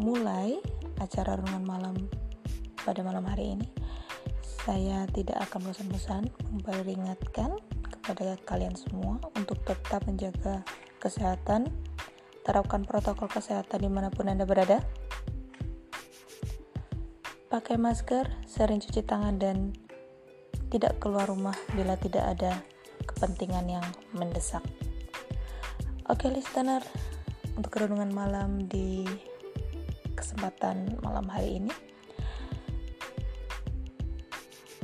memulai acara renungan malam pada malam hari ini, saya tidak akan bosan-bosan memperingatkan kepada kalian semua untuk tetap menjaga kesehatan, terapkan protokol kesehatan di mana pun Anda berada, pakai masker, sering cuci tangan, dan tidak keluar rumah bila tidak ada kepentingan yang mendesak. Oke, listener, untuk renungan malam di kesempatan malam hari ini,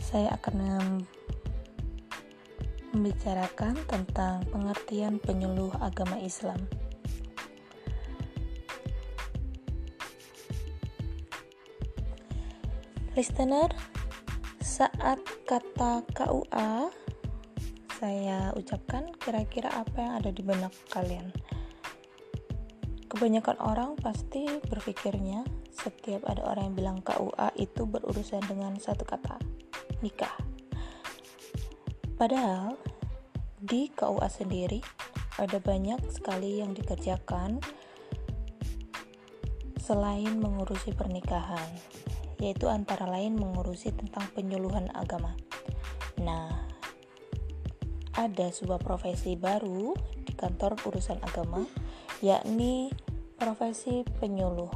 saya akan membicarakan tentang pengertian penyuluh agama Islam. Listener, saat kata KUA saya ucapkan, kira-kira apa yang ada di benak kalian? Kebanyakan orang pasti berpikirnya setiap ada orang yang bilang KUA itu berurusan dengan satu kata, nikah. Padahal di KUA sendiri ada banyak sekali yang dikerjakan selain mengurusi pernikahan, yaitu antara lain mengurusi tentang penyuluhan agama. Nah, ada sebuah profesi baru di kantor urusan agama, yakni profesi penyuluh.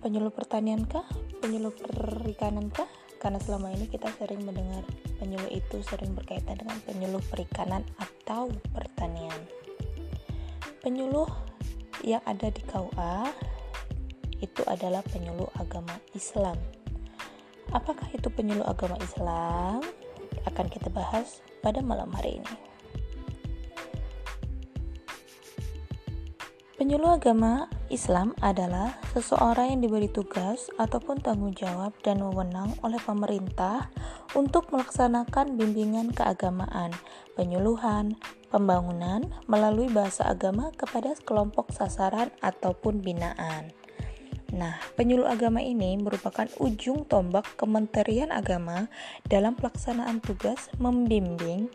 Penyuluh pertanian kah? Penyuluh perikanan kah? karena selama ini kita sering mendengar penyuluh itu sering berkaitan dengan penyuluh perikanan atau pertanian. Penyuluh yang ada di KUA itu adalah penyuluh agama Islam. Apakah itu penyuluh agama Islam? Akan kita bahas pada malam hari ini. Penyuluh agama Islam adalah seseorang yang diberi tugas ataupun tanggung jawab dan wewenang oleh pemerintah untuk melaksanakan bimbingan keagamaan, penyuluhan, pembangunan melalui bahasa agama kepada kelompok sasaran ataupun binaan. Nah, penyuluh agama ini merupakan ujung tombak Kementerian Agama dalam pelaksanaan tugas membimbing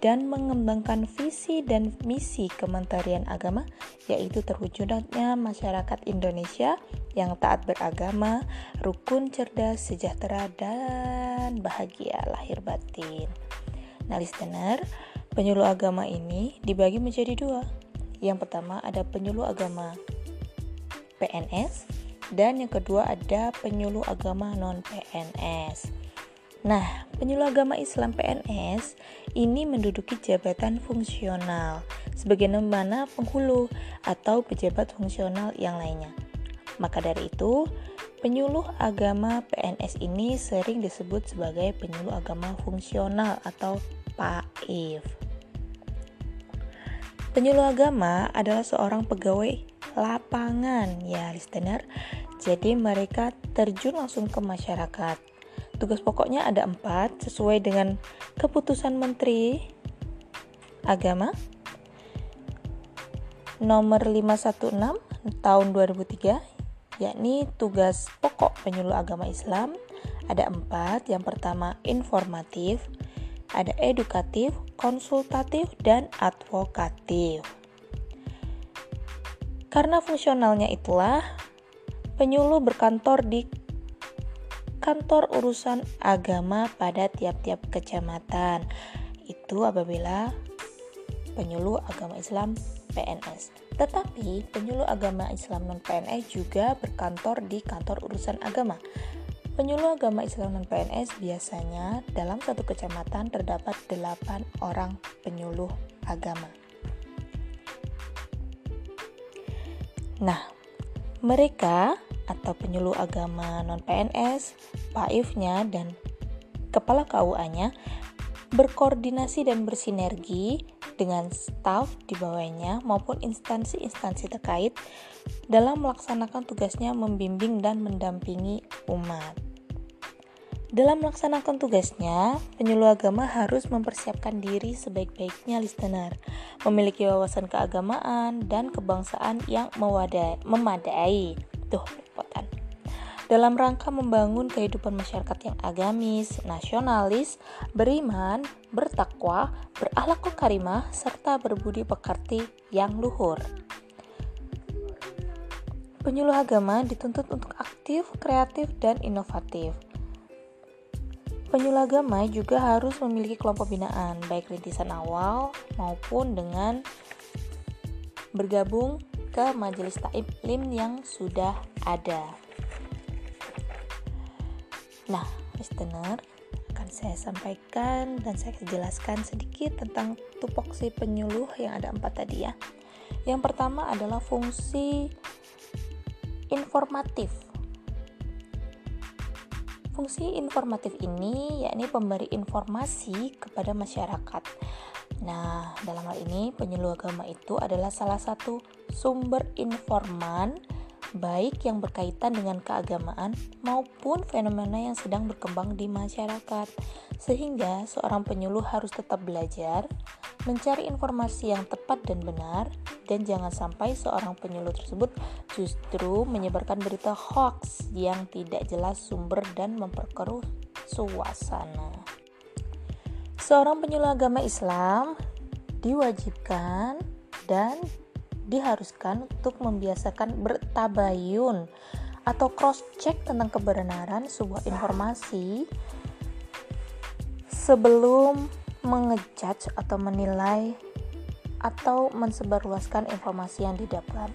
dan mengembangkan visi dan misi Kementerian Agama yaitu terwujudnya masyarakat Indonesia yang taat beragama, rukun, cerdas, sejahtera dan bahagia lahir batin. Nah, listener, penyuluh agama ini dibagi menjadi dua. Yang pertama ada penyuluh agama PNS dan yang kedua ada penyuluh agama non PNS. Nah, penyuluh agama Islam PNS ini menduduki jabatan fungsional sebagaimana penghulu atau pejabat fungsional yang lainnya. Maka dari itu, penyuluh agama PNS ini sering disebut sebagai penyuluh agama fungsional atau PAIF. Penyuluh agama adalah seorang pegawai lapangan ya listener. Jadi mereka terjun langsung ke masyarakat Tugas pokoknya ada empat sesuai dengan keputusan Menteri Agama nomor 516 tahun 2003 yakni tugas pokok penyuluh agama Islam ada empat yang pertama informatif ada edukatif, konsultatif, dan advokatif. Karena fungsionalnya itulah, penyuluh berkantor di kantor urusan agama pada tiap-tiap kecamatan. Itu apabila penyuluh agama Islam PNS. Tetapi penyuluh agama Islam non PNS juga berkantor di kantor urusan agama. Penyuluh agama Islam non PNS biasanya dalam satu kecamatan terdapat 8 orang penyuluh agama. Nah, mereka atau penyuluh agama non-PNS, PAIF-nya, dan kepala KUA-nya berkoordinasi dan bersinergi dengan staf di bawahnya maupun instansi-instansi terkait dalam melaksanakan tugasnya membimbing dan mendampingi umat. Dalam melaksanakan tugasnya, penyuluh agama harus mempersiapkan diri sebaik-baiknya listener, memiliki wawasan keagamaan dan kebangsaan yang memadai. Tuh, dalam rangka membangun kehidupan masyarakat yang agamis, nasionalis, beriman, bertakwa, berakhlak karimah, serta berbudi pekerti yang luhur. Penyuluh agama dituntut untuk aktif, kreatif, dan inovatif. Penyuluh agama juga harus memiliki kelompok binaan, baik rintisan awal maupun dengan bergabung ke majelis taklim yang sudah ada. Nah, listener, akan saya sampaikan dan saya jelaskan sedikit tentang tupoksi penyuluh yang ada empat tadi ya. Yang pertama adalah fungsi informatif. Fungsi informatif ini yakni pemberi informasi kepada masyarakat. Nah, dalam hal ini penyuluh agama itu adalah salah satu sumber informan baik yang berkaitan dengan keagamaan maupun fenomena yang sedang berkembang di masyarakat. Sehingga seorang penyuluh harus tetap belajar, mencari informasi yang tepat dan benar, dan jangan sampai seorang penyuluh tersebut justru menyebarkan berita hoax yang tidak jelas sumber dan memperkeruh suasana. Seorang penyuluh agama Islam diwajibkan dan diharuskan untuk membiasakan bertabayun atau cross check tentang kebenaran sebuah informasi sebelum mengejudge atau menilai atau mensebarluaskan informasi yang didapat.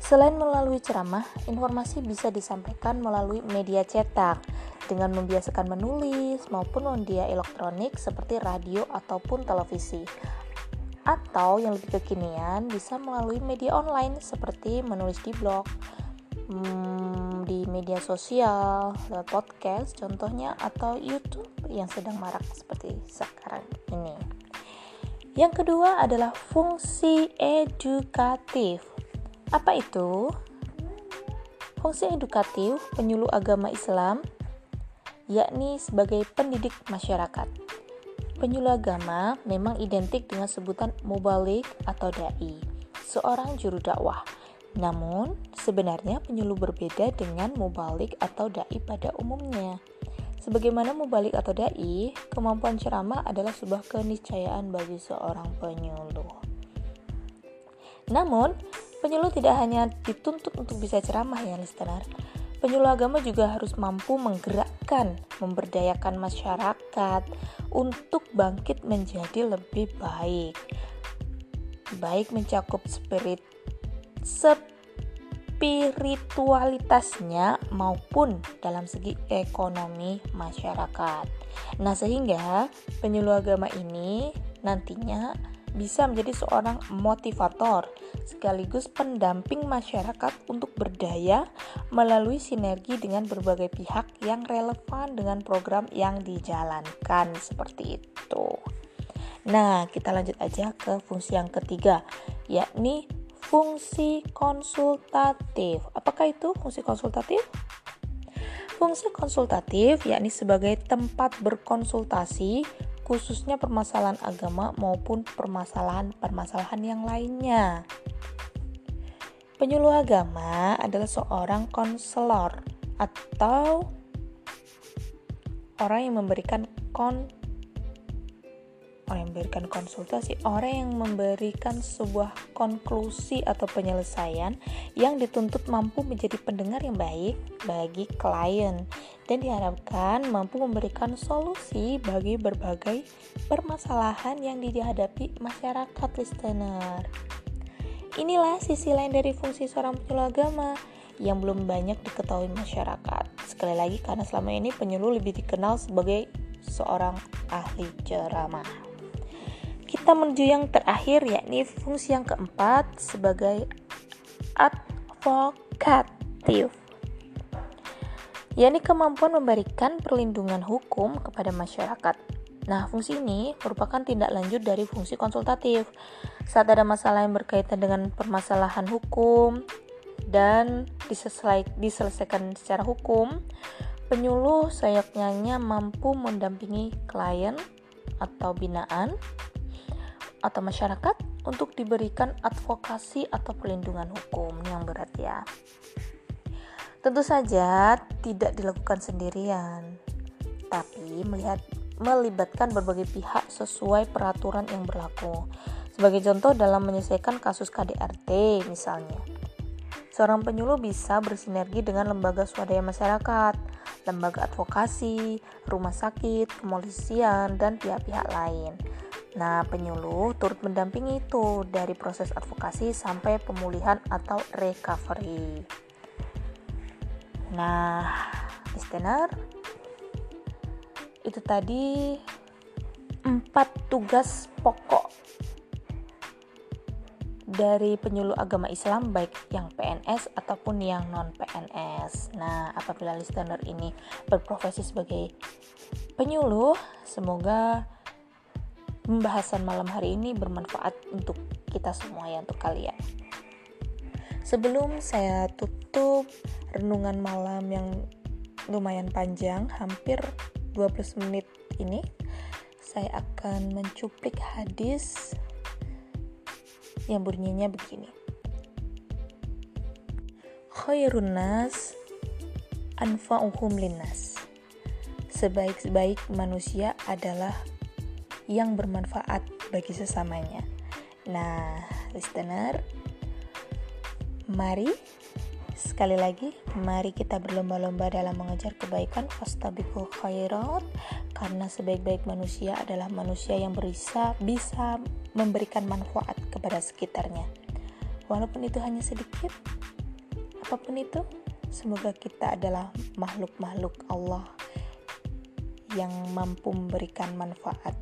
Selain melalui ceramah, informasi bisa disampaikan melalui media cetak dengan membiasakan menulis maupun media elektronik seperti radio ataupun televisi. Atau yang lebih kekinian bisa melalui media online seperti menulis di blog, hmm, di media sosial, lewat podcast contohnya atau YouTube yang sedang marak seperti sekarang ini. Yang kedua adalah fungsi edukatif. Apa itu? Fungsi edukatif penyuluh agama Islam yakni sebagai pendidik masyarakat. Penyuluh agama memang identik dengan sebutan mubalik atau dai, seorang juru dakwah namun, sebenarnya penyuluh berbeda dengan mubalik atau dai pada umumnya. Sebagaimana mubalik atau dai, kemampuan ceramah adalah sebuah keniscayaan bagi seorang penyuluh. Namun, penyuluh tidak hanya dituntut untuk bisa ceramah ya listener. Penyuluh agama juga harus mampu menggerakkan, memberdayakan masyarakat untuk bangkit menjadi lebih baik. Baik mencakup spirit spiritualitasnya maupun dalam segi ekonomi masyarakat. Nah, sehingga penyuluh agama ini nantinya bisa menjadi seorang motivator sekaligus pendamping masyarakat untuk berdaya melalui sinergi dengan berbagai pihak yang relevan dengan program yang dijalankan seperti itu. Nah, kita lanjut aja ke fungsi yang ketiga, yakni fungsi konsultatif. Apakah itu fungsi konsultatif? Fungsi konsultatif yakni sebagai tempat berkonsultasi khususnya permasalahan agama maupun permasalahan-permasalahan yang lainnya. Penyuluh agama adalah seorang konselor atau orang yang memberikan kon orang yang memberikan konsultasi, orang yang memberikan sebuah konklusi atau penyelesaian yang dituntut mampu menjadi pendengar yang baik bagi klien dan diharapkan mampu memberikan solusi bagi berbagai permasalahan yang dihadapi masyarakat listener. Inilah sisi lain dari fungsi seorang penyuluh agama yang belum banyak diketahui masyarakat. Sekali lagi karena selama ini penyuluh lebih dikenal sebagai seorang ahli ceramah. Kita menuju yang terakhir yakni fungsi yang keempat sebagai advokatif yakni kemampuan memberikan perlindungan hukum kepada masyarakat. Nah, fungsi ini merupakan tindak lanjut dari fungsi konsultatif. Saat ada masalah yang berkaitan dengan permasalahan hukum dan diselesaikan secara hukum, penyuluh sayapnya mampu mendampingi klien atau binaan atau masyarakat untuk diberikan advokasi atau perlindungan hukum yang berat ya. Tentu saja tidak dilakukan sendirian, tapi melihat melibatkan berbagai pihak sesuai peraturan yang berlaku. Sebagai contoh dalam menyelesaikan kasus KDRT misalnya. Seorang penyuluh bisa bersinergi dengan lembaga swadaya masyarakat, lembaga advokasi, rumah sakit, kepolisian, dan pihak-pihak lain. Nah, penyuluh turut mendampingi itu dari proses advokasi sampai pemulihan atau recovery. Nah, listener, itu tadi empat tugas pokok dari penyuluh agama Islam baik yang PNS ataupun yang non PNS. Nah, apabila listener ini berprofesi sebagai penyuluh, semoga pembahasan malam hari ini bermanfaat untuk kita semua ya untuk kalian. Sebelum saya tutup renungan malam yang lumayan panjang, hampir 12 menit ini, saya akan mencuplik hadis yang bunyinya begini. Khairun nas anfa'uhum linnas. Sebaik-baik manusia adalah yang bermanfaat bagi sesamanya. Nah, listener, mari sekali lagi mari kita berlomba-lomba dalam mengejar kebaikan fastabiqul khairat karena sebaik-baik manusia adalah manusia yang bisa bisa memberikan manfaat kepada sekitarnya. Walaupun itu hanya sedikit, apa pun itu, semoga kita adalah makhluk-makhluk Allah yang mampu memberikan manfaat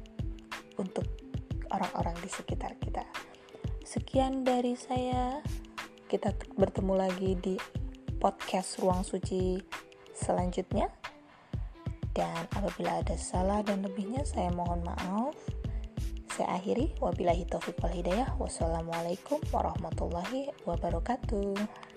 untuk orang-orang di sekitar kita. Sekian dari saya. Kita bertemu lagi di podcast Ruang Suci selanjutnya. Dan apabila ada salah dan lebihnya, saya mohon maaf. Saya akhiri. Wabillahi taufiq wal hidayah. Wassalamualaikum warahmatullahi wabarakatuh.